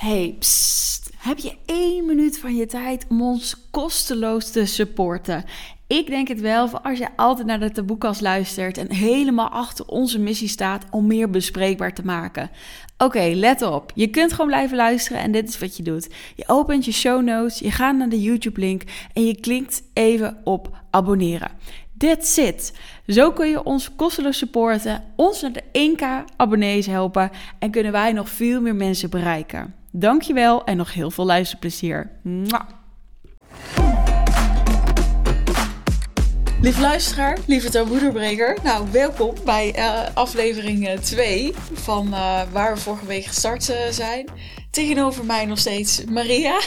Hey. Heb je één minuut van je tijd om ons kosteloos te supporten? Ik denk het wel, voor als je altijd naar de taboekast luistert en helemaal achter onze missie staat om meer bespreekbaar te maken. Oké, let op. Je kunt gewoon blijven luisteren en dit is wat je doet. Je opent je show notes, je gaat naar de YouTube-link en je klikt even op abonneren. That's it. Zo kun je ons kosteloos supporten, ons naar de 1k abonnees helpen en kunnen wij nog veel meer mensen bereiken. Dankjewel en nog heel veel luisterplezier. Mwah. Lieve luisteraar, lieve taboederbreker. Nou, welkom bij uh, aflevering 2 van uh, waar we vorige week gestart zijn. Tegenover mij nog steeds Maria.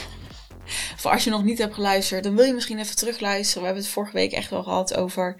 Voor als je nog niet hebt geluisterd, dan wil je misschien even terugluisteren. We hebben het vorige week echt wel gehad over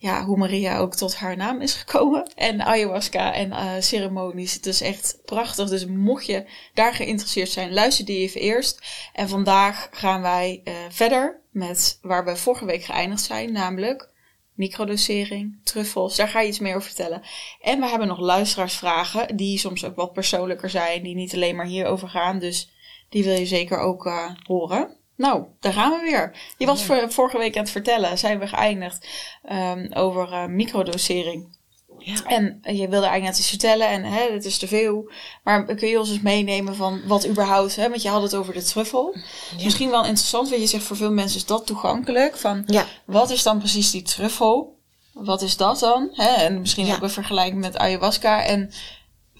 ja, hoe Maria ook tot haar naam is gekomen. En ayahuasca en uh, ceremonies. Het is echt prachtig. Dus mocht je daar geïnteresseerd zijn, luister die even eerst. En vandaag gaan wij uh, verder met waar we vorige week geëindigd zijn. Namelijk microdosering, truffels. Daar ga je iets meer over vertellen. En we hebben nog luisteraarsvragen. Die soms ook wat persoonlijker zijn. Die niet alleen maar hierover gaan. Dus die wil je zeker ook uh, horen. Nou, daar gaan we weer. Je was ja. vorige week aan het vertellen, zijn we geëindigd um, over uh, microdosering. Ja. En je wilde eigenlijk net iets vertellen en hè, dit is te veel. Maar kun je ons eens meenemen van wat überhaupt, hè, want je had het over de truffel. Ja. Misschien wel interessant, want je zegt voor veel mensen is dat toegankelijk. Van ja. wat is dan precies die truffel? Wat is dat dan? Hè? En misschien ook een vergelijking met ayahuasca. En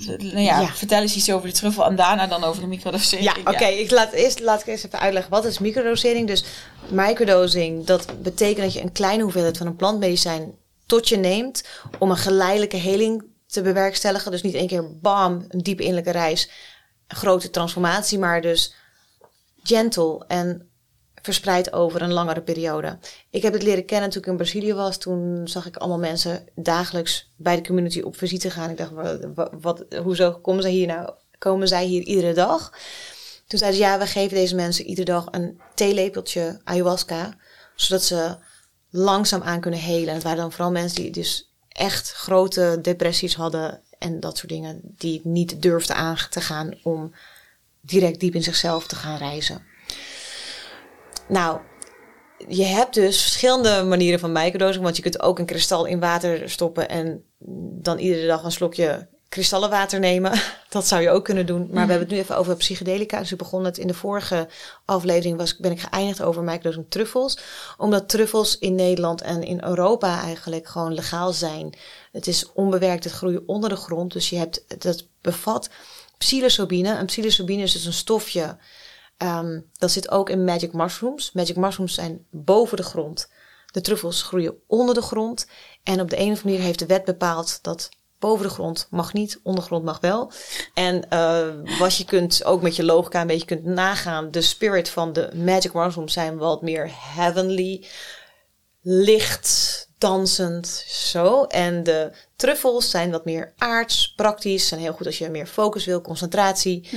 nou ja, ja, vertel eens iets over de truffel en daarna dan over de microdosering. Ja, oké. Okay. Ik laat eerst laat ik eerst even uitleggen wat is microdosering. Dus microdosing, dat betekent dat je een kleine hoeveelheid van een plantmedicijn tot je neemt om een geleidelijke heling te bewerkstelligen. Dus niet één keer bam, een diepe innerlijke reis, een grote transformatie, maar dus gentle en verspreid over een langere periode. Ik heb het leren kennen toen ik in Brazilië was. Toen zag ik allemaal mensen dagelijks bij de community op visite gaan. Ik dacht, wat, hoezo komen zij hier nou? Komen zij hier iedere dag? Toen zeiden ze, ja, we geven deze mensen iedere dag een theelepeltje ayahuasca. Zodat ze langzaam aan kunnen helen. En het waren dan vooral mensen die dus echt grote depressies hadden. En dat soort dingen. Die niet durfden aan te gaan om direct diep in zichzelf te gaan reizen. Nou, je hebt dus verschillende manieren van microdosing. Want je kunt ook een kristal in water stoppen en dan iedere dag een slokje kristallenwater nemen. Dat zou je ook kunnen doen. Maar we hebben het nu even over psychedelica. Dus ik begon het in de vorige aflevering was, ben ik geëindigd over microdosing truffels. Omdat truffels in Nederland en in Europa eigenlijk gewoon legaal zijn. Het is onbewerkt, het groeit onder de grond. Dus je hebt, dat bevat psilocybine. En psilocybine is dus een stofje Um, dat zit ook in magic mushrooms. Magic mushrooms zijn boven de grond. De truffels groeien onder de grond. En op de een of andere manier heeft de wet bepaald dat boven de grond mag niet, ondergrond mag wel. En uh, wat je kunt ook met je logica een beetje kunt nagaan, de spirit van de magic mushrooms zijn wat meer heavenly, licht, dansend, zo. En de truffels zijn wat meer aards, praktisch, zijn heel goed als je meer focus wil, concentratie. Hm.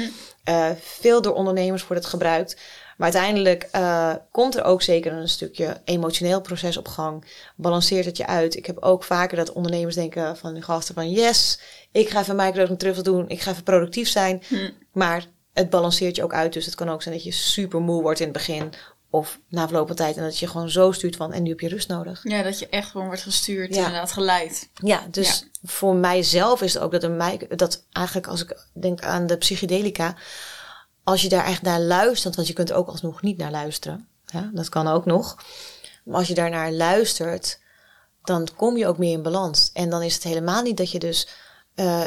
Uh, veel door ondernemers wordt het gebruikt. Maar uiteindelijk uh, komt er ook zeker een stukje emotioneel proces op gang. Balanceert het je uit. Ik heb ook vaker dat ondernemers denken van gasten van yes, ik ga even microdosing truffel doen. Ik ga even productief zijn. Hm. Maar het balanceert je ook uit. Dus het kan ook zijn dat je super moe wordt in het begin. Of na verloop van tijd. En dat je gewoon zo stuurt van en nu heb je rust nodig. Ja, dat je echt gewoon wordt gestuurd. Ja. Inderdaad, geleid. Ja, dus ja. voor mijzelf is het ook dat, een, dat eigenlijk als ik denk aan de psychedelica. Als je daar echt naar luistert. Want je kunt ook alsnog niet naar luisteren. Ja, dat kan ook nog. Maar als je daar naar luistert. Dan kom je ook meer in balans. En dan is het helemaal niet dat je dus uh,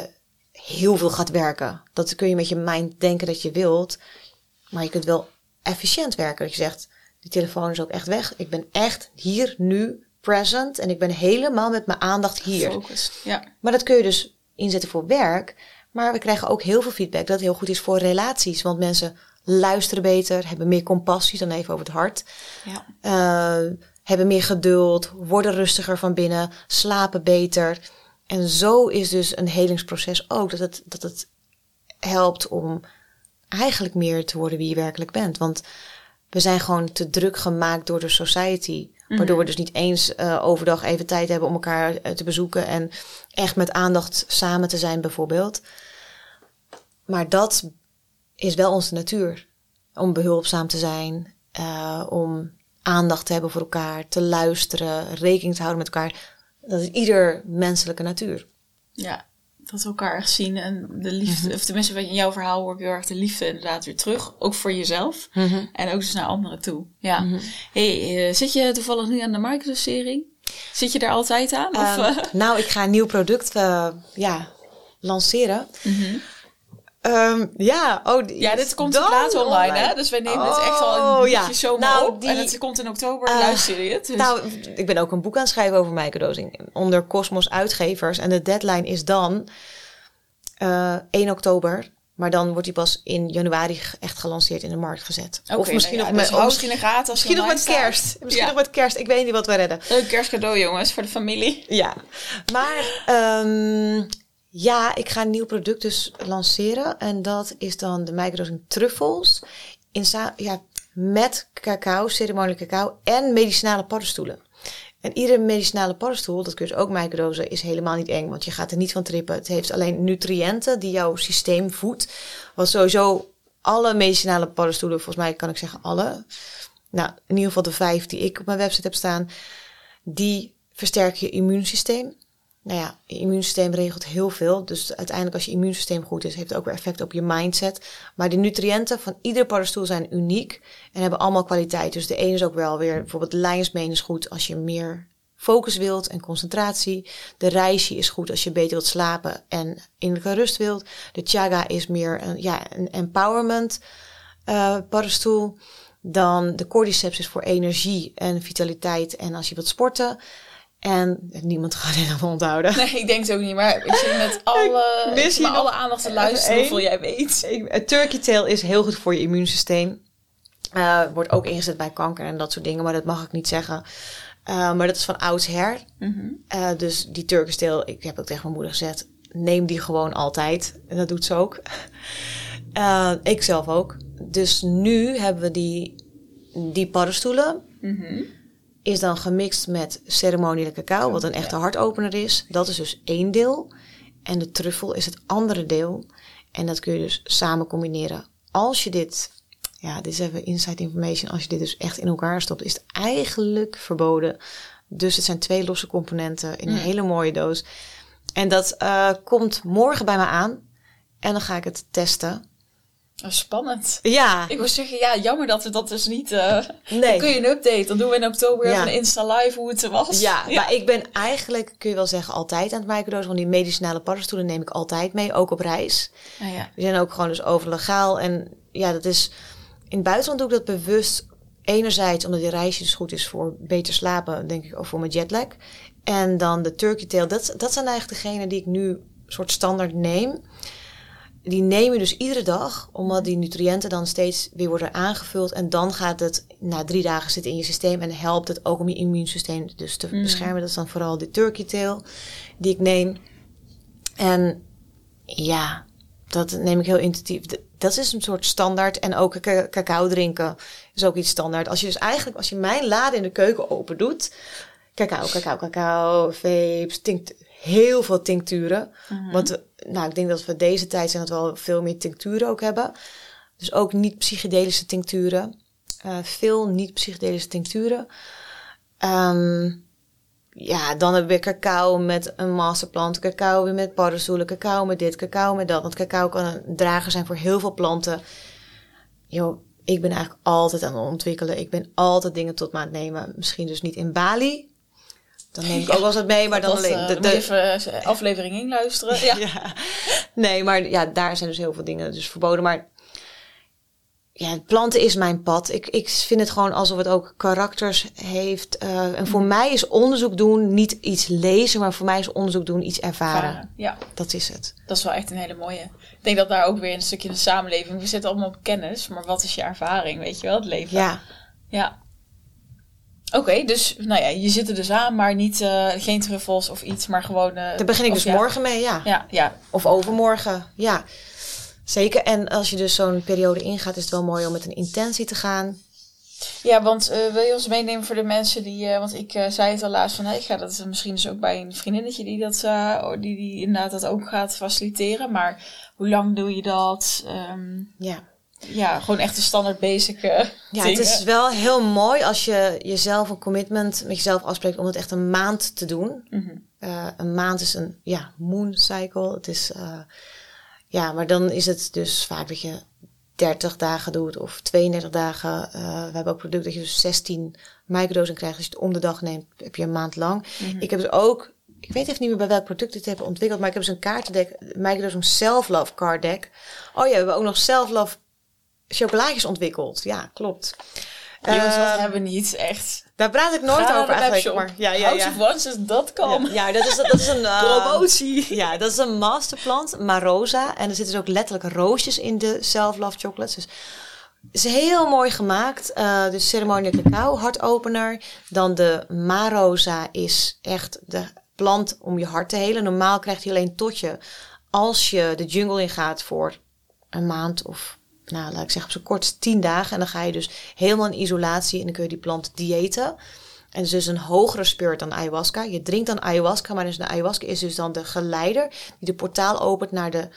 heel veel gaat werken. Dat kun je met je mind denken dat je wilt. Maar je kunt wel efficiënt werken. Dat je zegt, die telefoon is ook echt weg. Ik ben echt hier, nu, present. En ik ben helemaal met mijn aandacht hier. Focus, ja. Maar dat kun je dus inzetten voor werk. Maar we krijgen ook heel veel feedback dat het heel goed is voor relaties. Want mensen luisteren beter, hebben meer compassie, dan even over het hart. Ja. Uh, hebben meer geduld, worden rustiger van binnen, slapen beter. En zo is dus een helingsproces ook. Dat het, dat het helpt om eigenlijk meer te worden wie je werkelijk bent. Want we zijn gewoon te druk gemaakt door de society. Waardoor we mhm. dus niet eens uh, overdag even tijd hebben om elkaar uh, te bezoeken en echt met aandacht samen te zijn, bijvoorbeeld. Maar dat is wel onze natuur. Om behulpzaam te zijn, uh, om aandacht te hebben voor elkaar, te luisteren, rekening te houden met elkaar. Dat is ieder menselijke natuur. Ja, dat we elkaar echt zien en de liefde, of tenminste in jouw verhaal hoor ik heel erg de liefde inderdaad weer terug. Ook voor jezelf en ook dus naar anderen toe. Ja. hey, zit je toevallig nu aan de microdosering? Zit je daar altijd aan? Of, um, nou, ik ga een nieuw product uh, ja, lanceren. Um, ja, oh, ja, dit komt laat online, online, hè? Dus wij nemen oh, het echt al een ja. zomer nou, op. Die, en het komt in oktober, uh, luister je het. Dus. Nou, ik ben ook een boek aan het schrijven over microdosing. Onder Cosmos Uitgevers. En de deadline is dan uh, 1 oktober. Maar dan wordt hij pas in januari echt gelanceerd in de markt gezet. Okay, of misschien nou ja, nog met, dus misschien een gratis. Misschien nog met kerst. Misschien ja. nog met kerst. Ik weet niet wat we redden. Een kerstcadeau, jongens, voor de familie. Ja. Maar um, ja, ik ga een nieuw product dus lanceren. En dat is dan de microdosing truffels. In ja, met cacao, ceremoniële cacao en medicinale paddenstoelen. En iedere medicinale paddenstoel, dat kun je dus ook microdosen, is helemaal niet eng. Want je gaat er niet van trippen. Het heeft alleen nutriënten die jouw systeem voedt. Wat sowieso alle medicinale paddenstoelen, volgens mij kan ik zeggen alle. Nou, in ieder geval de vijf die ik op mijn website heb staan. Die versterken je immuunsysteem nou ja, je immuunsysteem regelt heel veel. Dus uiteindelijk als je immuunsysteem goed is, heeft het ook weer effect op je mindset. Maar de nutriënten van ieder paddenstoel zijn uniek en hebben allemaal kwaliteit. Dus de ene is ook wel weer, bijvoorbeeld lion's is goed als je meer focus wilt en concentratie. De reishi is goed als je beter wilt slapen en innerlijke rust wilt. De chaga is meer een, ja, een empowerment uh, paddenstoel. Dan de cordyceps is voor energie en vitaliteit en als je wilt sporten. En niemand gaat dit allemaal onthouden. Nee, ik denk het ook niet. Maar ik zit met alle, ik met alle aandacht te luisteren hoeveel jij weet. Ik, turkey tail is heel goed voor je immuunsysteem. Uh, wordt ook ingezet bij kanker en dat soort dingen. Maar dat mag ik niet zeggen. Uh, maar dat is van oudsher. Mm uh, dus die Turkish tail, ik heb ook tegen mijn moeder gezegd... neem die gewoon altijd. En dat doet ze ook. ik zelf ook. Dus nu hebben we die, die paddenstoelen... Mm is dan gemixt met ceremoniële cacao, wat een echte hartopener is. Dat is dus één deel. En de truffel is het andere deel. En dat kun je dus samen combineren. Als je dit, ja, dit is even inside information. Als je dit dus echt in elkaar stopt, is het eigenlijk verboden. Dus het zijn twee losse componenten in een hele mooie doos. En dat uh, komt morgen bij me aan. En dan ga ik het testen. Oh, spannend. Ja. Ik wil zeggen, ja, jammer dat we dat dus niet... Uh, nee. Dan kun je een update. Dan doen we in oktober ja. een Insta Live hoe het was. Ja, maar ik ben eigenlijk, kun je wel zeggen, altijd aan het microdosen. Want die medicinale paddenstoelen neem ik altijd mee, ook op reis. Ah, ja. We zijn ook gewoon dus over legaal. En ja, dat is... In het buitenland doe ik dat bewust. Enerzijds omdat die reisje dus goed is voor beter slapen, denk ik, of voor mijn jetlag. En dan de turkey tail. Dat, dat zijn eigenlijk degenen die ik nu soort standaard neem die neem je dus iedere dag, omdat die nutriënten dan steeds weer worden aangevuld. En dan gaat het na drie dagen zitten in je systeem en helpt het ook om je immuunsysteem dus te mm. beschermen. Dat is dan vooral de turkey tail die ik neem. En ja, dat neem ik heel intuïtief. Dat is een soort standaard. En ook cacao drinken is ook iets standaard. Als je dus eigenlijk, als je mijn lade in de keuken open doet, cacao, cacao, cacao, vapes, tinkt, heel veel tincturen. Mm Want nou, ik denk dat we deze tijd zijn dat we al veel meer tincturen ook hebben. Dus ook niet psychedelische tincturen. Uh, veel niet psychedelische tincturen. Um, ja, dan hebben we cacao met een masterplant, cacao weer met paddenstoelen, cacao met dit, cacao met dat. Want cacao kan een drager zijn voor heel veel planten. Yo, ik ben eigenlijk altijd aan het ontwikkelen. Ik ben altijd dingen tot me aan het nemen. Misschien dus niet in Bali, dan neem ik ook wel eens wat mee, maar dan alleen. Uh, de, de, even uh, aflevering inluisteren. Ja. ja. Nee, maar ja, daar zijn dus heel veel dingen dus verboden. Maar ja, planten is mijn pad. Ik, ik vind het gewoon alsof het ook karakters heeft. Uh, en voor mm. mij is onderzoek doen niet iets lezen, maar voor mij is onderzoek doen iets ervaren. Ja. Dat is het. Dat is wel echt een hele mooie. Ik denk dat daar ook weer een stukje de samenleving. We zitten allemaal op kennis, maar wat is je ervaring? Weet je wel, het leven. Ja. Ja. Oké, dus nou ja, je zit er dus aan, maar niet, uh, geen truffels of iets, maar gewoon... Uh, Daar begin ik dus morgen mee, ja. ja. Ja, Of overmorgen, ja. Zeker. En als je dus zo'n periode ingaat, is het wel mooi om met een intentie te gaan. Ja, want uh, wil je ons meenemen voor de mensen die... Want ik zei het al laatst van... Hey, ik ga dat misschien dus ook bij een vriendinnetje die dat... die, die inderdaad dat ook gaat faciliteren. Maar hoe lang doe je dat? Um, ja. Ja, gewoon echt de standaard basic Ja, het is wel heel mooi als je jezelf een commitment met jezelf afspreekt... om het echt een maand te doen. Mm -hmm. een maand is een ja, moon cycle. Het is... ja, maar dan is het dus vaak dat je 30 dagen doet of 32 dagen. We hebben ook product dat je dus 16 microdosing krijgt. Als je het om de dag neemt, heb je een maand lang. Mhm. Ik heb dus ook, ik weet even niet meer bij welk product ik het heb ontwikkeld, maar ik heb dus een kaartendek, microdosing self-love card deck. Oh ja, we hebben ook nog self-love chocolaatjes ontwikkeld. Ja, klopt. Jongens, uh, hebben we niet echt. Daar praat ik nooit over eigenlijk. Maar, ja, ja, ja. Houseofonces.com. Ja, ja, dat is, dat is een... Uh, Promotie. Ja, dat is een masterplant, Marosa. En er zitten dus ook letterlijk roosjes in de Self-Love Chocolates. Dus het is heel mooi gemaakt. Uh, de ceremoniële cacao, hartopener. Dan de Marosa is echt de plant om je hart te helen. Normaal krijgt hij alleen totje als je de jungle ingaat voor een maand of nou, laat ik zeggen, op zijn kort tien dagen. En dan ga je dus helemaal in isolatie en dan kun je die plant diëten. En het is dus een hogere spirit dan ayahuasca. Je drinkt dan ayahuasca, maar dus de ayahuasca is dus dan de geleider die de portaal opent naar de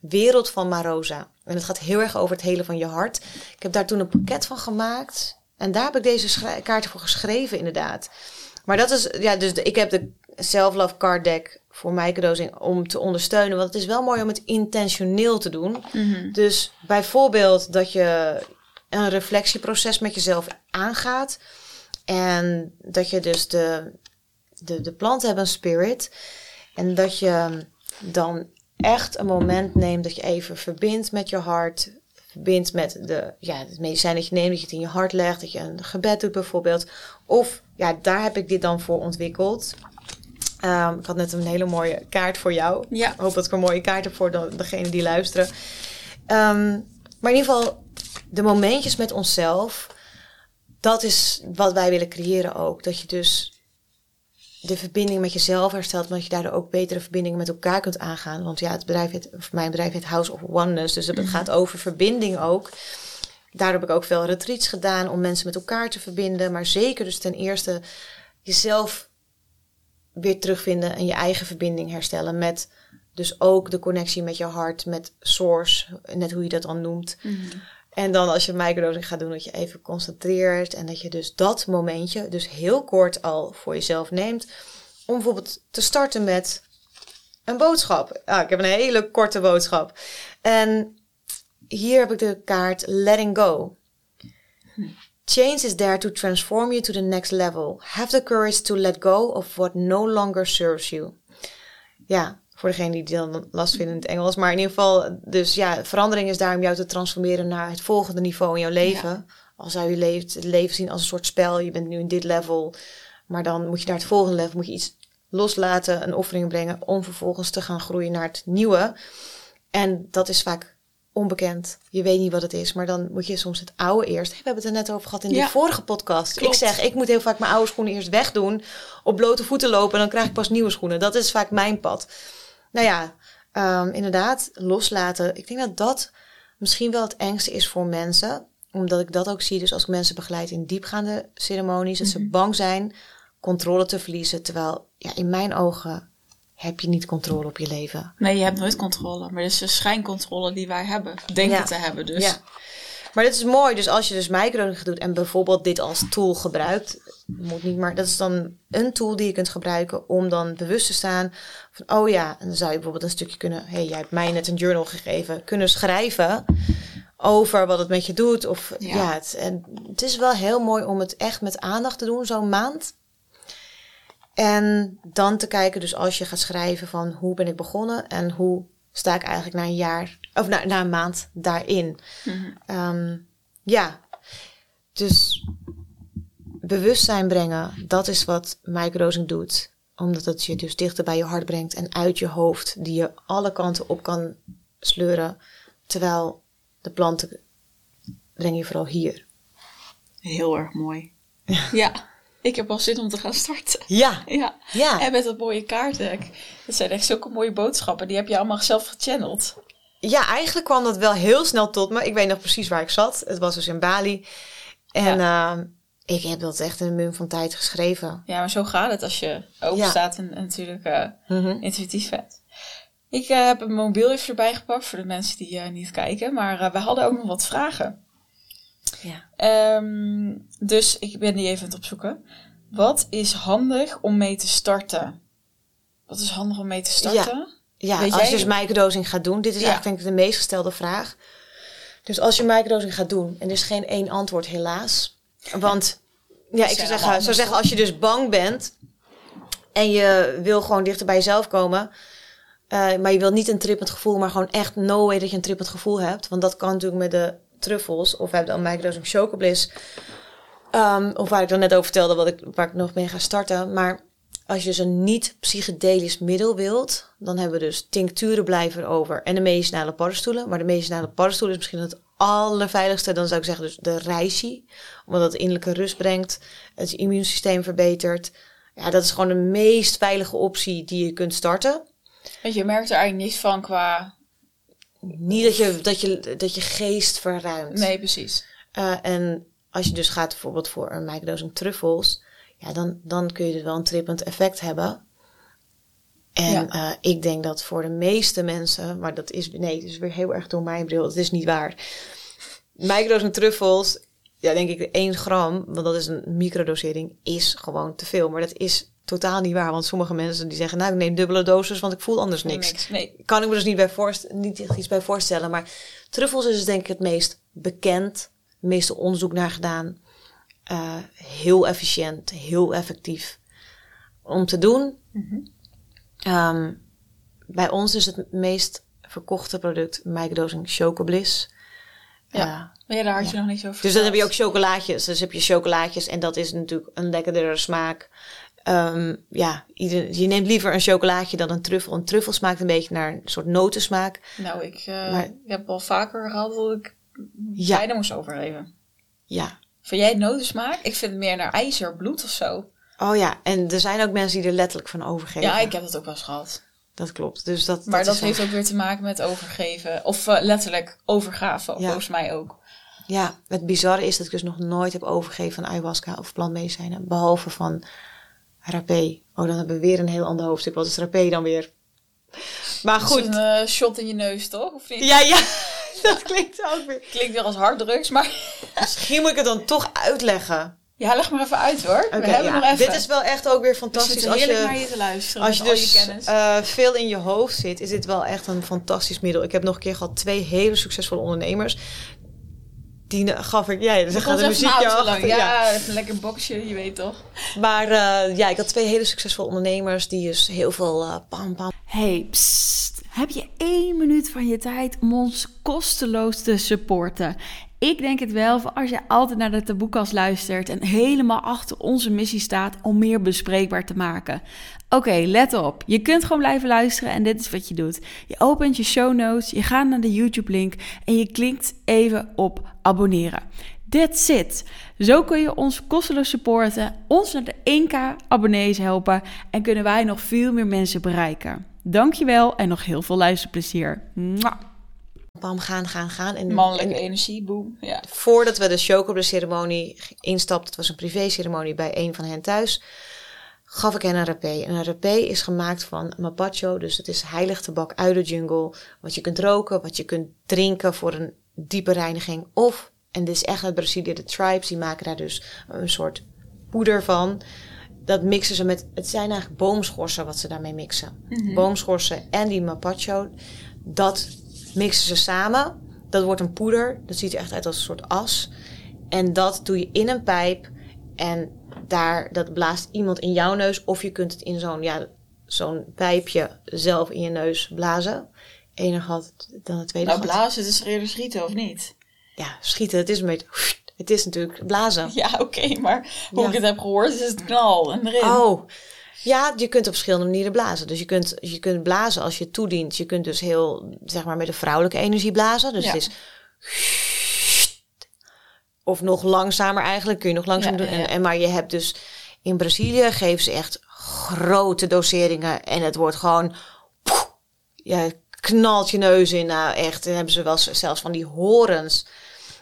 wereld van Marosa. En het gaat heel erg over het hele van je hart. Ik heb daar toen een pakket van gemaakt. En daar heb ik deze kaarten voor geschreven, inderdaad. Maar dat is, ja, dus ik heb de Self-Love Card Deck voor mij cadeaus om te ondersteunen. Want het is wel mooi om het intentioneel te doen. Mhm. Dus bijvoorbeeld dat je een reflectieproces met jezelf aangaat. En dat je dus de, de, de planten hebben een spirit. En dat je dan echt een moment neemt dat je even verbindt met je hart. Verbindt met de, ja, het medicijn dat je neemt, dat je het in je hart legt. Dat je een gebed doet bijvoorbeeld. Of ja, daar heb ik dit dan voor ontwikkeld. Um, ik had net een hele mooie kaart voor jou. Ja. Ik hoop dat ik een mooie kaart heb voor de, degene die luisteren. Um, maar in ieder geval, de momentjes met onszelf, dat is wat wij willen creëren ook. Dat je dus de verbinding met jezelf herstelt, maar dat je daardoor ook betere verbindingen met elkaar kunt aangaan. Want ja, het bedrijf heet, of mijn bedrijf heet House of Oneness, dus het mhm. gaat over verbinding ook. Daardoor heb ik ook veel retreats gedaan om mensen met elkaar te verbinden. Maar zeker dus ten eerste jezelf weer terugvinden en je eigen verbinding herstellen met dus ook de connectie met je hart, met source, net hoe je dat dan noemt. Mhm. En dan als je microdosing gaat doen, dat je even concentreert en dat je dus dat momentje, dus heel kort al voor jezelf neemt, om bijvoorbeeld te starten met een boodschap. Ah, ik heb een hele korte boodschap. En hier heb ik de kaart Letting Go. Change is there to transform you to the next level. Have the courage to let go of what no longer serves you. Ja, voor degene die dan last vinden in het Engels. Maar in ieder geval, dus ja, verandering is daar om jou te transformeren naar het volgende niveau in jouw leven. Ja. Als zou je leeft, het leven zien als een soort spel. Je bent nu in dit level. Maar dan moet je naar het volgende level, moet je iets loslaten, een offering brengen, om vervolgens te gaan groeien naar het nieuwe. En dat is vaak onbekend. Je weet niet wat het is, maar dan moet je soms het oude eerst. We hebben het er net over gehad in de vorige podcast. Ik zeg, ik moet heel vaak mijn oude schoenen eerst wegdoen, op blote voeten lopen en dan krijg ik pas nieuwe schoenen. Dat is vaak mijn pad. Nou ja, um, inderdaad, loslaten. Ik denk dat dat misschien wel het engste is voor mensen, omdat ik dat ook zie. Dus als ik mensen begeleid in diepgaande ceremonies, dat ze mhm. bang zijn controle te verliezen, terwijl ja, in mijn ogen heb je niet controle op je leven. Nee, je hebt nooit controle. Maar het is de schijncontrole die wij hebben. Denken te hebben dus. Ja. Maar dit is mooi. Dus als je dus microdosing doet en bijvoorbeeld dit als tool gebruikt. Moet niet, maar dat is dan een tool die je kunt gebruiken om dan bewust te staan van, oh ja, en dan zou je bijvoorbeeld een stukje kunnen, hey, jij hebt mij net een journal gegeven, kunnen schrijven over wat het met je doet. Of ja, het, en het is wel heel mooi om het echt met aandacht te doen, zo'n maand. En dan te kijken, dus als je gaat schrijven van hoe ben ik begonnen en hoe sta ik eigenlijk na een jaar of na, na een maand daarin. Mm ja, dus bewustzijn brengen, dat is wat microdosing doet. Omdat het je dus dichter bij je hart brengt en uit je hoofd, die je alle kanten op kan sleuren. Terwijl de planten breng je vooral hier. Heel erg mooi. ja. Ik heb al zin om te gaan starten. Ja. ja. ja. En met dat mooie kaartdek. Dat zijn echt zulke mooie boodschappen. Die heb je allemaal zelf gechanneld. Ja, eigenlijk kwam dat wel heel snel tot me. Ik weet nog precies waar ik zat. Het was dus in Bali. En ehm, ik heb dat echt in een mum van tijd geschreven. Ja, maar zo gaat het als je open Ja. staat en, en natuurlijk eh, Mhm. intuïtief bent. Ik eh, heb een mobiel even erbij gepakt voor de mensen die eh, niet kijken. Maar we hadden ook nog wat vragen. Ja. Ehm, dus ik ben die even aan het opzoeken. Wat is handig om mee te starten? Wat is handig om mee te starten? Ja, als je dus microdosing gaat doen, dit is Ja. eigenlijk denk ik de meest gestelde vraag. Dus als je microdosing gaat doen, en er is geen één antwoord helaas. Want ja, ik zou zeggen, zou zeggen als je dus bang bent en je wil gewoon dichter bij jezelf komen, eh, maar je wilt niet een trippend gevoel, maar gewoon echt no way dat je een trippend gevoel hebt. Want dat kan natuurlijk met de truffels, of hebben dan microdosing chocobliss, Ehm, of waar ik dan net over vertelde, wat ik, waar ik nog mee ga starten. Maar als je dus een niet-psychedelisch middel wilt, dan hebben we dus tincturen blijven erover en de medicinale paddenstoelen. Maar de medicinale paddenstoelen is misschien het allerveiligste. Dan zou ik zeggen dus de reishi, omdat het innerlijke rust brengt, het immuunsysteem verbetert. Ja, dat is gewoon de meest veilige optie die je kunt starten. Want je merkt er eigenlijk niks van qua... Niet dat je, dat je, dat je geest verruimt. Nee, precies. Eh, en als je dus gaat bijvoorbeeld voor een microdosing truffels, ja, dan, dan kun je dus wel een trippend effect hebben. En Ja. eh, ik denk dat voor de meeste mensen, maar dat is, nee, het is weer heel erg door mijn bril, het is niet waar. Microdosing truffels, ja, denk ik 1 gram, want dat is een microdosering, is gewoon te veel. Maar dat is totaal niet waar, want sommige mensen die zeggen, nou, ik neem dubbele dosis, want ik voel anders niks Niks. Nee. kan ik me dus niet, bij voorst niet echt iets bij voorstellen. Maar truffels is denk ik het meest bekend. Het meeste onderzoek naar gedaan. Eh, heel efficiënt, heel effectief om te doen. Ehm, bij ons is het meest verkochte product microdosing chocobliss. Ja. Maar ja, daar had je nog niet zo over dus dan heb je ook chocolaatjes. Dus heb je chocolaatjes en dat is natuurlijk een lekkerdere smaak. Ehm, ja, ieder, je neemt liever een chocolaatje dan een truffel. Een truffel smaakt een beetje naar een soort notensmaak. Nou, ik, eh, Maar- heb al vaker gehad dat ik Ja. bijna moest overgeven. Ja. Vind jij het notensmaak? Ik vind het meer naar ijzer, bloed of zo. Oh ja, en er zijn ook mensen die er letterlijk van overgeven. Ja, ik heb dat ook wel eens gehad. Dat klopt. Dus dat, Maar dat, heeft ook weer te maken met overgeven. Of eh, letterlijk overgave, Ja. volgens mij ook. Ja, het bizarre is dat ik dus nog nooit heb overgegeven van ayahuasca of plantmedicijnen. Behalve van rapé. Oh, dan hebben we weer een heel ander hoofdstuk. Wat is rapé dan weer? Maar Goed. een eh, shot in je neus, toch? Of niet? Ja, ja. Dat klinkt ook weer. Klinkt weer als harddrugs, maar... Misschien moet ik het dan toch uitleggen. Ja, leg maar even uit hoor. We hebben ja. nog even. Dit is wel echt ook weer We fantastisch. zitten Als je, naar je te luisteren Als je je dus kennis. eh, veel in je hoofd zit, is dit wel echt een fantastisch middel. Ik heb nog een keer gehad twee hele succesvolle ondernemers. Die gaf ik, ja, er Er gaat een muziekje achter. ja. Ja, even een lekker boxje, je weet toch. Maar eh, ja, ik had twee hele succesvolle ondernemers die dus heel veel eh, pam pam. Hey, psst. Heb je één minuut van je tijd om ons kosteloos te supporten? Ik denk het wel, als je altijd naar de taboekast luistert en helemaal achter onze missie staat om meer bespreekbaar te maken. Oké, let op. Je kunt gewoon blijven luisteren en dit is wat je doet. Je opent je show notes, je gaat naar de YouTube-link en je klikt even op abonneren. That's it. Zo kun je ons kosteloos supporten, ons naar de 1k abonnees helpen en kunnen wij nog veel meer mensen bereiken. Dankjewel en nog heel veel luisterplezier. Mwah. Pam gaan, gaan, gaan. En, Mannelijke en energie, boom. Ja. voordat we de chocolade ceremonie instapten, het was een privé ceremonie bij een van hen thuis, gaf ik hen een rapé. En een rapé is gemaakt van mapacho, dus het is heilig tabak uit de jungle. Wat je kunt roken, wat je kunt drinken voor een diepe reiniging. Of, en dit is echt uit Brazilië, de tribes, die maken daar dus een soort poeder van. Dat mixen ze met, het zijn eigenlijk boomschorsen wat ze daarmee mixen. Boomschorsen en die mapacho, dat mixen ze samen. Dat wordt een poeder, dat ziet er echt uit als een soort as. En dat doe je in een pijp en daar, dat blaast iemand in jouw neus. Of je kunt het in zo'n, ja, zo'n pijpje zelf in je neus blazen. Eén gat, dan het tweede Nou, gat. blazen, het is eerder schieten, of niet? Ja, schieten, het is een beetje, het is natuurlijk blazen. Ja, oké, maar hoe Ja. ik het heb gehoord, is het knal en erin. Oh, ja, je kunt op verschillende manieren blazen. Dus je kunt, je kunt blazen als je toedient. Je kunt dus heel, zeg maar, met de vrouwelijke energie blazen. Dus Ja. het is... Of nog langzamer eigenlijk, kun je nog langzamer Ja, doen. En, en, maar je hebt dus... In Brazilië geven ze echt grote doseringen. En het wordt gewoon... Ja, knalt je neus in. Nou, echt. Dan hebben ze wel zelfs van die horens.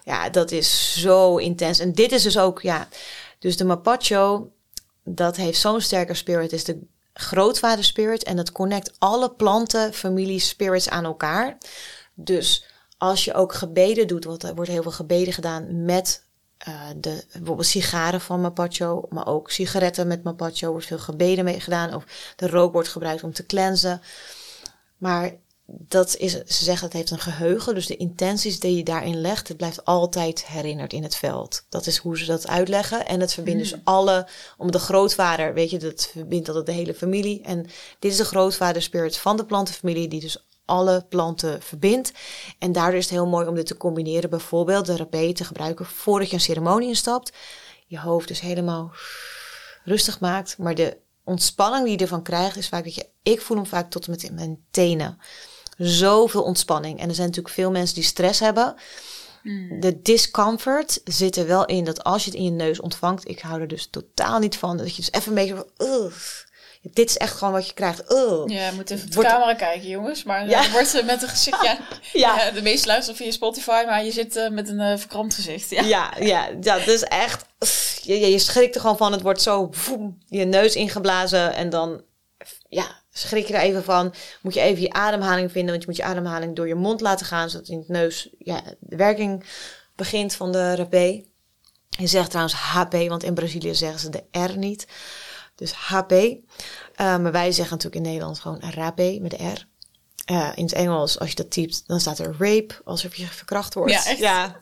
Ja, dat is zo intens. En dit is dus ook, ja. Dus de Mapacho, dat heeft zo'n sterke spirit. is de grootvader spirit. En dat connect alle planten, familie, spirits aan elkaar. Dus als je ook gebeden doet, want er wordt heel veel gebeden gedaan met uh, de, bijvoorbeeld sigaren van Mapacho, maar ook sigaretten met Mapacho wordt veel gebeden mee gedaan. Of de rook wordt gebruikt om te cleansen. Maar dat is, ze zeggen het heeft een geheugen, dus de intenties die je daarin legt, het blijft altijd herinnerd in het veld. Dat is hoe ze dat uitleggen. En het verbindt dus mm. alle, om de grootvader, weet je, dat verbindt altijd de hele familie. En dit is de grootvader spirit van de plantenfamilie, die dus alle planten verbindt. En daardoor is het heel mooi om dit te combineren. Bijvoorbeeld de rapé te gebruiken voordat je een ceremonie instapt. Je hoofd dus helemaal rustig maakt. Maar de ontspanning die je ervan krijgt is vaak dat je... Ik voel hem vaak tot en met in mijn tenen. Zoveel ontspanning. En er zijn natuurlijk veel mensen die stress hebben. Hmm. De discomfort zit er wel in dat als je het in je neus ontvangt... Ik hou er dus totaal niet van. Dat je dus even een beetje van dit is echt gewoon wat je krijgt. Oh. Ja, je moet even op de camera kijken, jongens. Maar ja. dan wordt ze met een gezicht. Ja, ja. de meeste luisteren via Spotify, maar je zit uh, met een uh, verkrampt gezicht. Ja, ja, ja, ja dat is echt. Je, je schrikt er gewoon van. Het wordt zo voem, je neus ingeblazen. En dan ja, schrik je er even van. Moet je even je ademhaling vinden. Want je moet je ademhaling door je mond laten gaan. Zodat in het neus ja, de werking begint van de rapé. Je zegt trouwens HP, want in Brazilië zeggen ze de R niet. Dus HP. Uh, maar wij zeggen natuurlijk in Nederland gewoon rape met de R. Uh, in het Engels, als je dat typt, dan staat er rape, alsof je verkracht wordt. Ja, echt? ja.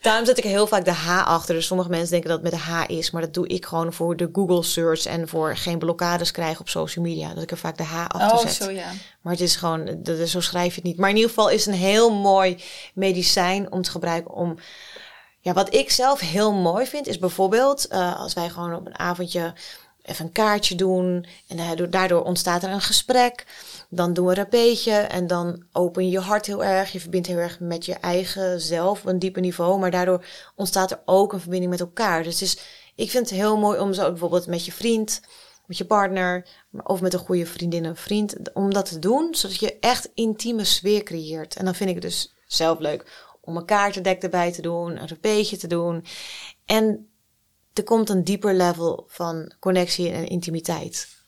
Daarom zet ik heel vaak de H achter. Dus sommige mensen denken dat het met de H is. Maar dat doe ik gewoon voor de Google search en voor geen blokkades krijgen op social media. Dat ik er vaak de H achter oh, Zo, ja. Maar het is gewoon, dat, zo schrijf je het niet. Maar in ieder geval is het een heel mooi medicijn om te gebruiken om... Ja, wat ik zelf heel mooi vind, is bijvoorbeeld uh, als wij gewoon op een avondje even een kaartje doen. En daardoor ontstaat er een gesprek. Dan doen we een rapeetje en dan open je je hart heel erg. Je verbindt heel erg met je eigen zelf op een dieper niveau. Maar daardoor ontstaat er ook een verbinding met elkaar. Dus is, ik vind het heel mooi om zo bijvoorbeeld met je vriend, met je partner of met een goede vriendin of vriend, om dat te doen. Zodat je echt intieme sfeer creëert. En dan vind ik het dus zelf leuk om een kaartendek erbij te doen, een rapeetje te doen. En er komt een dieper level van connectie en intimiteit.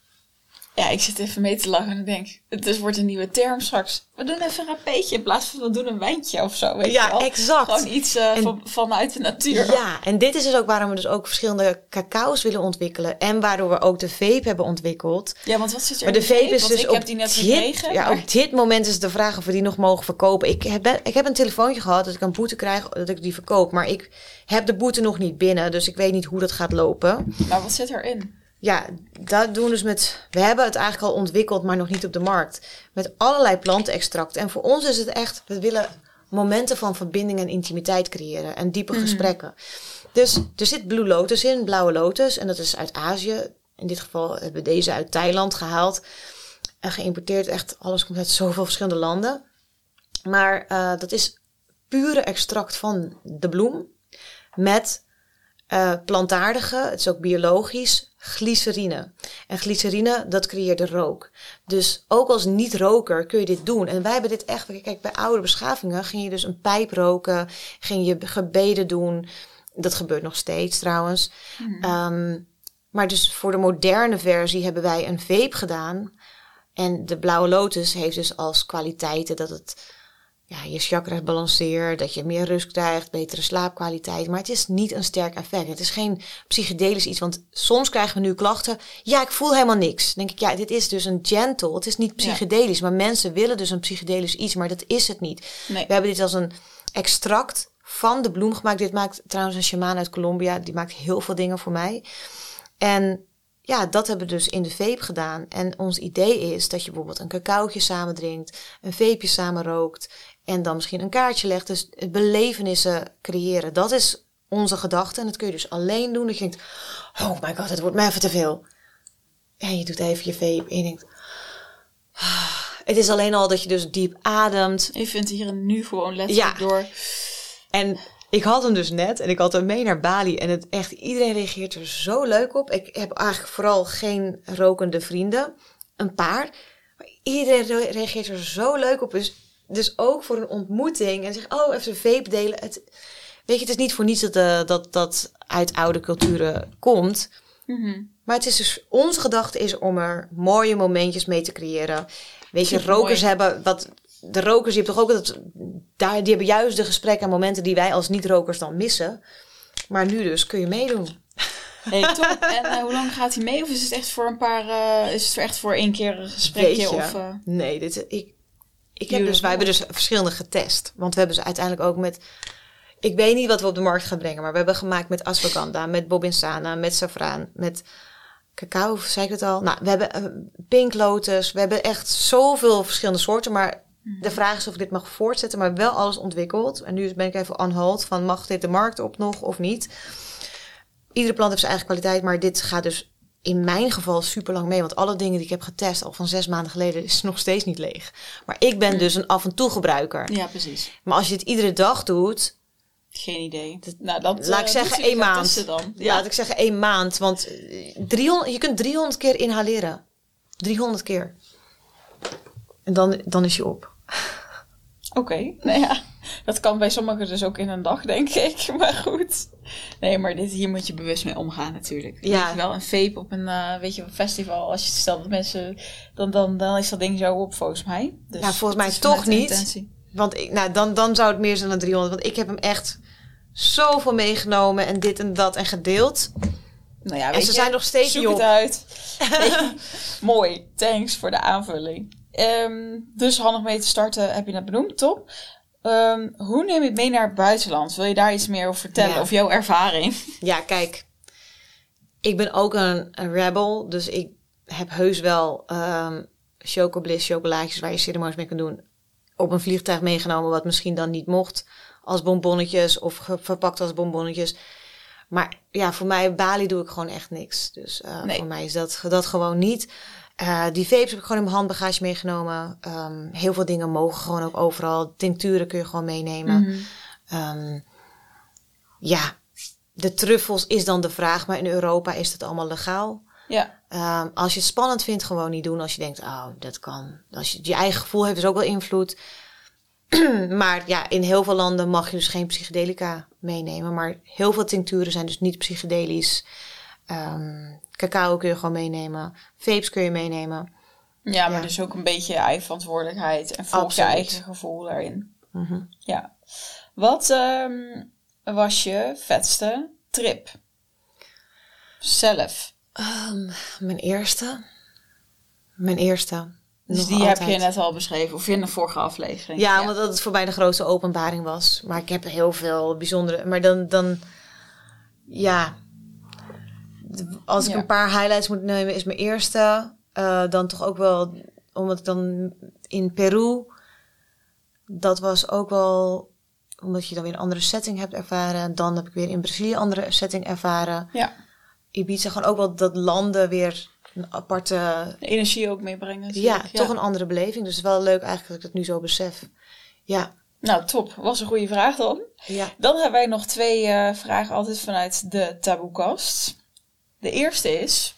Ja, ik zit even mee te lachen en ik denk, het is, wordt een nieuwe term straks. We doen even een rapeetje in plaats van we doen een wijntje of zo. Weet ja, je wel? exact. Gewoon iets uh, van, vanuit de natuur. Ja, en dit is dus ook waarom we dus ook verschillende cacao's willen ontwikkelen. En waardoor we ook de vape hebben ontwikkeld. Ja, want wat zit er maar de vape, vape is dus ik heb die net gekregen. Ja, op dit moment is de vraag of we die nog mogen verkopen. Ik heb, ik heb een telefoontje gehad dat ik een boete krijg dat ik die verkoop. Maar ik heb de boete nog niet binnen, dus ik weet niet hoe dat gaat lopen. Maar wat zit erin? Ja, dat doen we dus met. We hebben het eigenlijk al ontwikkeld, maar nog niet op de markt. Met allerlei plantenextracten. En voor ons is het echt, we willen momenten van verbinding en intimiteit creëren en diepe mhm. gesprekken. Dus er zit Blue Lotus in, blauwe lotus, en dat is uit Azië. In dit geval hebben we deze uit Thailand gehaald en geïmporteerd. Echt, alles komt uit zoveel verschillende landen. Maar uh, dat is pure extract van de bloem met uh, plantaardige, het is ook biologisch, glycerine. En glycerine, dat creëert de rook. Dus ook als niet-roker kun je dit doen. En wij hebben dit echt, kijk, bij oude beschavingen ging je dus een pijp roken, ging je gebeden doen. Dat gebeurt nog steeds trouwens. Mm. Um, maar dus voor de moderne versie hebben wij een vape gedaan. En de blauwe lotus heeft dus als kwaliteiten dat het ja, je chakra balanceert, dat je meer rust krijgt, betere slaapkwaliteit. Maar het is niet een sterk effect. Het is geen psychedelisch iets. Want soms krijgen we nu klachten. Ja, ik voel helemaal niks. Dan denk ik, ja, dit is dus een gentle. Het is niet psychedelisch. Maar mensen willen dus een psychedelisch iets. Maar dat is het niet. We hebben dit als een extract van de bloem gemaakt. Dit maakt trouwens een shaman uit Colombia. Die maakt heel veel dingen voor mij. En ja, dat hebben we dus in de vape gedaan. En ons idee is dat je bijvoorbeeld een cacaootje samen drinkt, een vapeje samen rookt en dan misschien een kaartje legt. Dus belevenissen creëren. Dat is onze gedachte. En dat kun je dus alleen doen. Dat je denkt, oh my god, het wordt mij even te veel. En je doet even je vape en je denkt... Ah, het is alleen al dat je dus diep ademt. Je vindt hier en nu gewoon letterlijk ja. door. En ik had hem dus net en ik had hem mee naar Bali. En het echt, iedereen reageert er zo leuk op. Ik heb eigenlijk vooral geen rokende vrienden. Een paar. Maar iedereen reageert er zo leuk op. Dus dus ook voor een ontmoeting en zeg, oh, even een vape delen. Het, Weet je, het is niet voor niets dat eh, dat, dat uit oude culturen komt. Mhm. Maar het is dus, onze gedachte is om er mooie momentjes mee te creëren. Weet je, rokers hebben, wat, de rokers, je hebt toch ook dat, daar, die hebben juist de gesprekken en momenten die wij als niet-rokers dan missen. Maar nu dus kun je meedoen. Hey, top. En eh, hoe lang gaat hij mee? Of is het echt voor een paar, eh, is het echt voor één keer een gesprekje? Of, Nee, dit, ik, ik heb dus, wij hebben dus verschillende getest. Want we hebben ze uiteindelijk ook met... Ik weet niet wat we op de markt gaan brengen, maar we hebben gemaakt met ashwagandha, met bobinsana, met saffraan, met cacao, zei ik het al? Nou, we hebben eh, pink lotus, we hebben echt zoveel verschillende soorten, maar de vraag is of ik dit mag voortzetten, maar wel alles ontwikkeld. En nu ben ik even on hold van mag dit de markt op nog of niet? Iedere plant heeft zijn eigen kwaliteit, maar dit gaat dus in mijn geval super lang mee. Want alle dingen die ik heb getest al van zes maanden geleden is nog steeds niet leeg. Maar ik ben dus een af en toe gebruiker. ja, precies. Maar als je het iedere dag doet, Geen idee. nou, dat, laat eh, ik zeggen moeten jullie één maand. Dan. Ja. Laat ik zeggen één maand. Want eh, 300, je kunt 300 keer inhaleren. 300 keer. En dan, dan is je op. Oké, nou ja, dat kan bij sommigen dus ook in een dag, denk ik. Maar goed. Nee, maar dit, hier moet je bewust mee omgaan natuurlijk. Ja. Wel, een vape op een, eh, weet je, een festival, als je stelt dat mensen, dan, dan, dan is dat ding zo op volgens mij. Dus Ja, volgens mij toch niet. intentie. Want ik, nou, dan, dan zou het meer zijn dan 300. Want ik heb hem echt zoveel meegenomen. En dit en dat en gedeeld. Nou ja, En ze je, zijn nog steeds zoek het uit. Mooi, thanks voor de aanvulling. Ehm, dus handig mee te starten heb je net benoemd, top. Ehm, hoe neem je het mee naar het buitenland? Wil je daar iets meer over vertellen? Ja. Of jouw ervaring? Ja, kijk. Ik ben ook een, een rebel. Dus ik heb heus wel ehm chocobliss, chocolaatjes waar je ceremonies mee kan doen. Op een vliegtuig meegenomen, wat misschien dan niet mocht. Als bonbonnetjes of verpakt als bonbonnetjes. Maar ja, voor mij, Bali doe ik gewoon echt niks. Dus eh, Nee. voor mij is dat, dat gewoon niet. Eh, die vapes heb ik gewoon in mijn handbagage meegenomen. Ehm, heel veel dingen mogen gewoon ook overal. Tincturen kun je gewoon meenemen. Mhm. Ehm, ja, de truffels is dan de vraag, maar in Europa is het allemaal legaal. Ja, Ehm, als je het spannend vindt, gewoon niet doen. Als je denkt, oh, dat kan. Als je je eigen gevoel heeft, is ook wel invloed. maar ja, in heel veel landen mag je dus geen psychedelica meenemen. Maar heel veel tincturen zijn dus niet psychedelisch. Ehm, cacao kun je gewoon meenemen. Vapes kun je meenemen. ja maar Ja. dus ook een beetje je eigen verantwoordelijkheid. En volg je eigen gevoel daarin. Mhm. Ja. Wat ehm, was je vetste trip? Zelf. Ehm, mijn eerste. Mijn eerste. Dus Nog die heb je net al beschreven. Of in de vorige aflevering. Ja, omdat dat het voor mij de grootste openbaring was. Maar ik heb heel veel bijzondere. Maar dan, dan ja. Als ik Ja. een paar highlights moet nemen, is mijn eerste. eh, dan toch ook wel, omdat ik dan in Peru. Dat was ook wel, omdat je dan weer een andere setting hebt ervaren. Dan heb ik weer in Brazilië een andere setting ervaren. Ja. Ibiza gewoon ook wel dat landen weer een aparte. De energie ook meebrengen. Ja, toch een andere beleving. Dus het is wel leuk eigenlijk dat ik het nu zo besef. Ja, Nou, top. Was een goede vraag dan. ja. Dan hebben wij nog twee eh, vragen altijd vanuit de taboekast. De eerste is,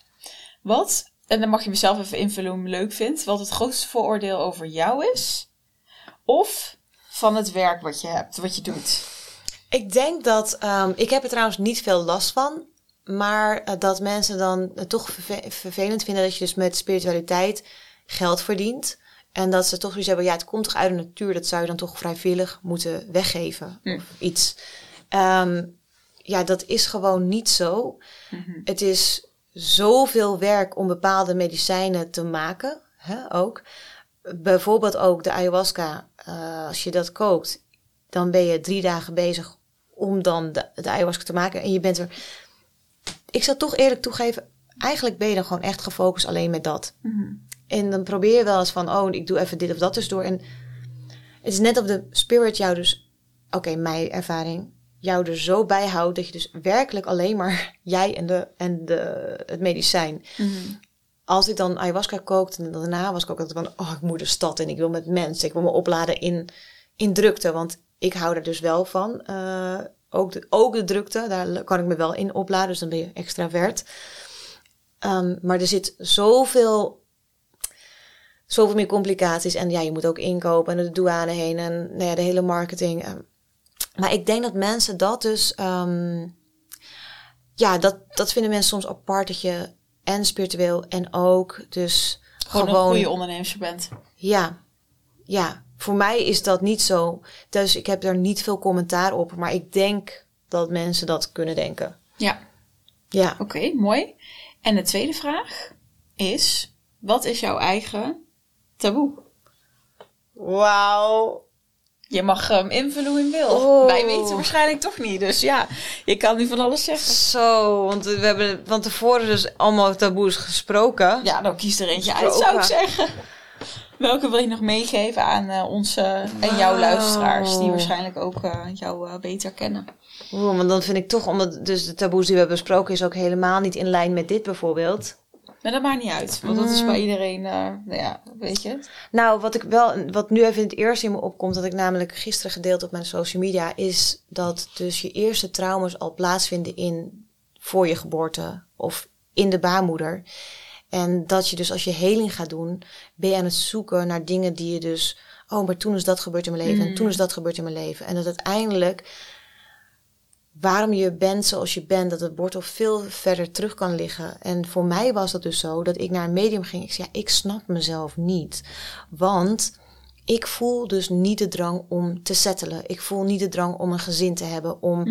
wat, en dan mag je mezelf even invullen hoe je leuk vindt, wat het grootste vooroordeel over jou is, of van het werk wat je hebt, wat je doet. Ik denk dat, ehm, ik heb er trouwens niet veel last van. Maar eh, dat mensen dan toch verve- vervelend vinden dat je dus met spiritualiteit geld verdient. En dat ze toch zoiets hebben, ja, het komt toch uit de natuur. Dat zou je dan toch vrijwillig moeten weggeven. Hm. Of iets. Ehm, ja, dat is gewoon niet zo. Het is zoveel werk om bepaalde medicijnen te maken. Hè, ook. Bijvoorbeeld ook de ayahuasca. eh, als je dat kookt, dan ben je drie dagen bezig om dan de, de ayahuasca te maken. En je bent er... Ik zal toch eerlijk toegeven, eigenlijk ben je dan gewoon echt gefocust alleen met dat. En dan probeer je wel eens van, oh, ik doe even dit of dat dus door. En het is net of de spirit jou dus, oké, mijn ervaring, jou er zo bijhoudt dat je dus werkelijk alleen maar jij en, de, en de, het medicijn. Als ik dan ayahuasca kookte en daarna was ik ook altijd van, oh, ik moet de stad in, ik wil met mensen, ik wil me opladen in, in drukte. Want ik hou er dus wel van. eh, ook, de, ook de drukte, daar kan ik me wel in opladen, dus dan ben je extravert. Ehm, maar er zit zoveel, zoveel meer complicaties. En ja, je moet ook inkopen en de douane heen en nou ja, de hele marketing. Ehm, Maar ik denk dat mensen dat dus... ehm, ja, dat, dat vinden mensen soms apart dat je en spiritueel en ook dus Gewoon, gewoon... een goede ondernemer bent. Ja, ja. Voor mij is dat niet zo. Dus ik heb daar niet veel commentaar op. Maar ik denk dat mensen dat kunnen denken. Ja, Ja. oké, mooi. En de tweede vraag is: wat is jouw eigen taboe? Wauw. Je mag hem invullen hoe je wil. Oh. Wij weten waarschijnlijk toch niet. Dus ja, je kan nu van alles zeggen. Zo, want we hebben van tevoren dus allemaal taboes gesproken. Ja, dan kies er eentje uit, zou ik zeggen. Welke wil je nog meegeven aan eh, onze en jouw luisteraars, die waarschijnlijk ook eh, jou eh, beter kennen? Oeh, want dan vind ik toch, omdat dus de taboes die we hebben besproken, is ook helemaal niet in lijn met dit bijvoorbeeld. Maar dat maakt niet uit, want dat is Mm. bij iedereen, eh, nou ja, weet je. Nou, wat ik wel, wat nu even in het eerste in me opkomt, dat ik namelijk gisteren gedeeld op mijn social media, is dat dus je eerste trauma's al plaatsvinden in voor je geboorte of in de baarmoeder. En dat je dus als je heling gaat doen, ben je aan het zoeken naar dingen die je dus, oh, maar toen is dat gebeurd in mijn leven en toen is dat gebeurd in mijn leven. En dat uiteindelijk, waarom je bent zoals je bent, dat het wortel veel verder terug kan liggen. En voor mij was dat dus zo, dat ik naar een medium ging. Ik zei, ja, ik snap mezelf niet. Want ik voel dus niet de drang om te settelen. Ik voel niet de drang om een gezin te hebben. Om...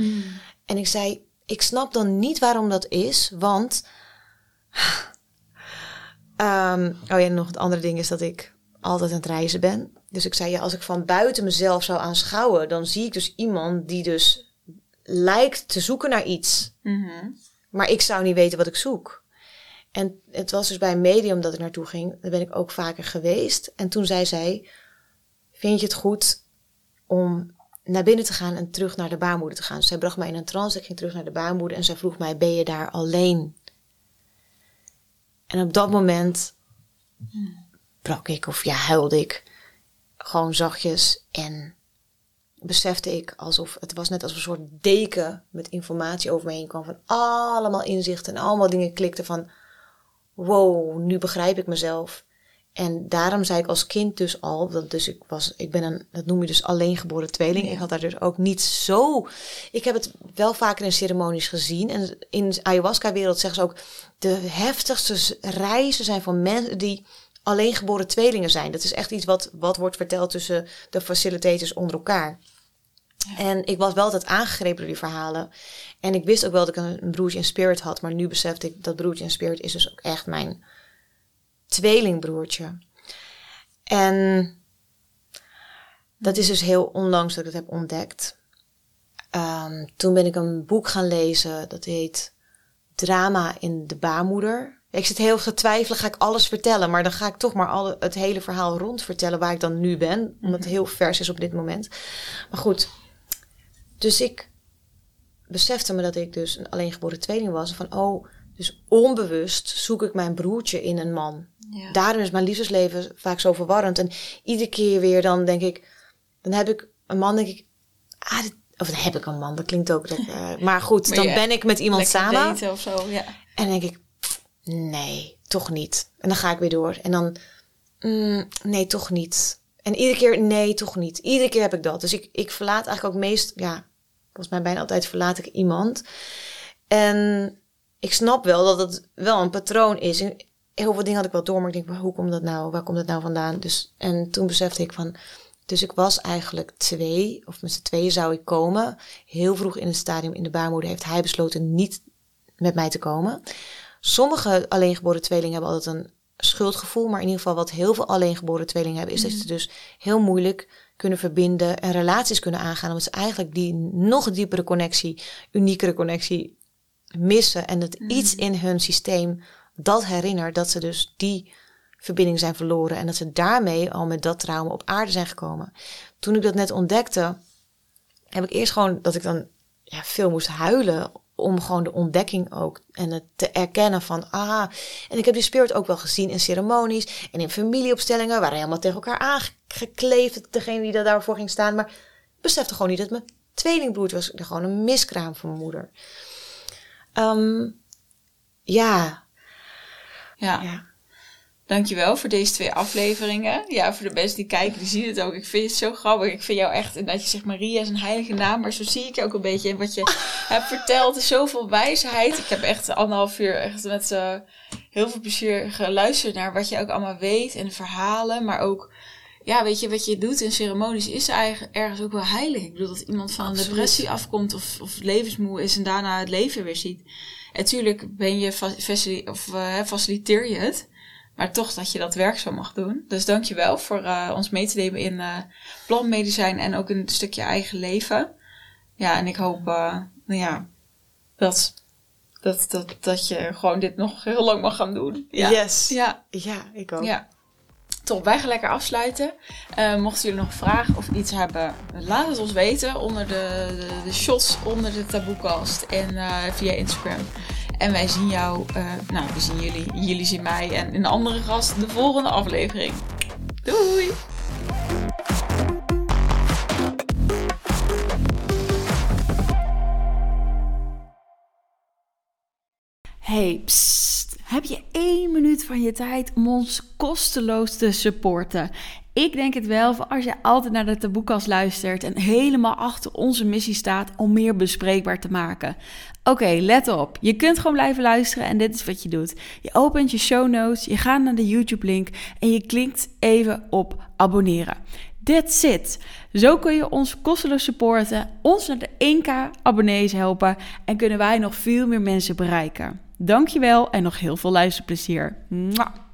En ik zei, ik snap dan niet waarom dat is, want... Ehm, oh ja, nog het andere ding is dat ik altijd aan het reizen ben. Dus ik zei, ja, als ik van buiten mezelf zou aanschouwen, dan zie ik dus iemand die dus lijkt te zoeken naar iets. Mhm. Maar ik zou niet weten wat ik zoek. En het was dus bij een medium dat ik naartoe ging. Daar ben ik ook vaker geweest. En toen zei zij, vind je het goed om naar binnen te gaan en terug naar de baarmoeder te gaan? Dus zij bracht mij in een trance. Ik ging terug naar de baarmoeder en zij vroeg mij, ben je daar alleen? En op dat moment brak ik of ja, huilde ik gewoon zachtjes en besefte ik alsof het was net als een soort deken met informatie over me heen kwam van allemaal inzichten en allemaal dingen klikten van wow, nu begrijp ik mezelf. En daarom zei ik als kind dus al, dat dus ik was, ik ben een, dat noem je dus alleen geboren tweeling. Ik had daar dus ook niet zo. Ik heb het wel vaker in ceremonies gezien. En in de ayahuasca-wereld zeggen ze ook, de heftigste reizen zijn van mensen die alleen geboren tweelingen zijn. Dat is echt iets wat, wat wordt verteld tussen de facilitators onder elkaar. En ik was wel altijd aangegrepen door die verhalen. En ik wist ook wel dat ik een, een broertje in spirit had. Maar nu besefte ik dat broertje in spirit is dus ook echt mijn tweelingbroertje. En dat is dus heel onlangs dat ik het heb ontdekt. Ehm, toen ben ik een boek gaan lezen. Dat heet Drama in de baarmoeder. Ik zit heel te twijfelen, ga ik alles vertellen? Maar dan ga ik toch maar alle, het hele verhaal rond vertellen waar ik dan nu ben. Omdat het heel vers is op dit moment. Maar goed, dus ik besefte me dat ik dus een alleengeboren tweeling was. Van, oh, dus onbewust zoek ik mijn broertje in een man. Ja. Daarom is mijn liefdesleven vaak zo verwarrend. En iedere keer weer dan denk ik... Dan heb ik een man, denk ik... Ah, dit- of dan heb ik een man, dat klinkt ook... Dat, maar goed, Maar dan ben ik met iemand samen. of zo, ja. En denk ik, nee, toch niet. En dan ga ik weer door. En dan, mm, nee, toch niet. En iedere keer, nee, toch niet. Iedere keer heb ik dat. Dus ik, ik verlaat eigenlijk ook meest, ja, volgens mij bijna altijd verlaat ik iemand. En ik snap wel dat het wel een patroon is. Heel veel dingen had ik wel door, maar ik denk, maar hoe komt dat nou? Waar komt dat nou vandaan? Dus, en toen besefte ik van, dus ik was eigenlijk twee, of met z'n tweeën zou ik komen. Heel vroeg in het stadium in de baarmoeder heeft hij besloten niet met mij te komen. Sommige alleengeboren tweelingen hebben altijd een schuldgevoel, maar in ieder geval wat heel veel alleengeboren tweelingen hebben, is dat ze dus heel moeilijk kunnen verbinden en relaties kunnen aangaan, omdat ze eigenlijk die nog diepere connectie, uniekere connectie missen en het iets in hun systeem dat herinnert dat ze dus die verbinding zijn verloren en dat ze daarmee al met dat trauma op aarde zijn gekomen. Toen ik dat net ontdekte, heb ik eerst gewoon dat ik dan ja, veel moest huilen om gewoon de ontdekking ook en het te erkennen van ah en ik heb die spirit ook wel gezien in ceremonies en in familieopstellingen waren helemaal tegen elkaar aangekleefd degene die daar daarvoor ging staan maar besefte gewoon niet dat mijn tweelingbroertje was. Ik gewoon een miskraam van mijn moeder. Ehm, ja, Ja. ja Dankjewel voor deze twee afleveringen. Ja, voor de mensen die kijken, die zien het ook. Ik vind het zo grappig. Ik vind jou echt, en dat je zegt Maria is een heilige naam, maar zo zie ik je ook een beetje. En wat je hebt verteld is zoveel wijsheid. Ik heb echt anderhalf uur echt met uh, heel veel plezier geluisterd naar wat je ook allemaal weet en verhalen. Maar ook, ja, weet je, wat je doet in ceremonies is eigenlijk ergens ook wel heilig. Ik bedoel, dat iemand van een depressie afkomt of, of levensmoe is en daarna het leven weer ziet. En natuurlijk ben je, of, uh, faciliteer je het. Maar toch dat je dat werk zo mag doen. Dus dank je wel voor uh, ons mee te nemen in uh, plantmedicijn en ook een stukje eigen leven. Ja, en ik hoop uh, nou ja, dat, dat, dat, dat je gewoon dit nog heel lang mag gaan doen. Ja. Yes. Ja. ja, ik ook. Ja. Top, wij gaan lekker afsluiten. Uh, mochten jullie nog vragen of iets hebben, laat het ons weten onder de, de, de shots onder de taboekast en via Instagram. En wij zien jou, uh, nou, we zien jullie, jullie zien mij en een andere gast de volgende aflevering. Doei! Hey, psst. Heb je één minuut van je tijd om ons kosteloos te supporten? Ik denk het wel, voor als je altijd naar de taboekas luistert en helemaal achter onze missie staat om meer bespreekbaar te maken. Oké, let op. Je kunt gewoon blijven luisteren en dit is wat je doet. Je opent je show notes, je gaat naar de YouTube-link en je klikt even op abonneren. That's it. Zo kun je ons kosteloos supporten, ons naar de 1k abonnees helpen en kunnen wij nog veel meer mensen bereiken. Dankjewel en nog heel veel luisterplezier. Mwah.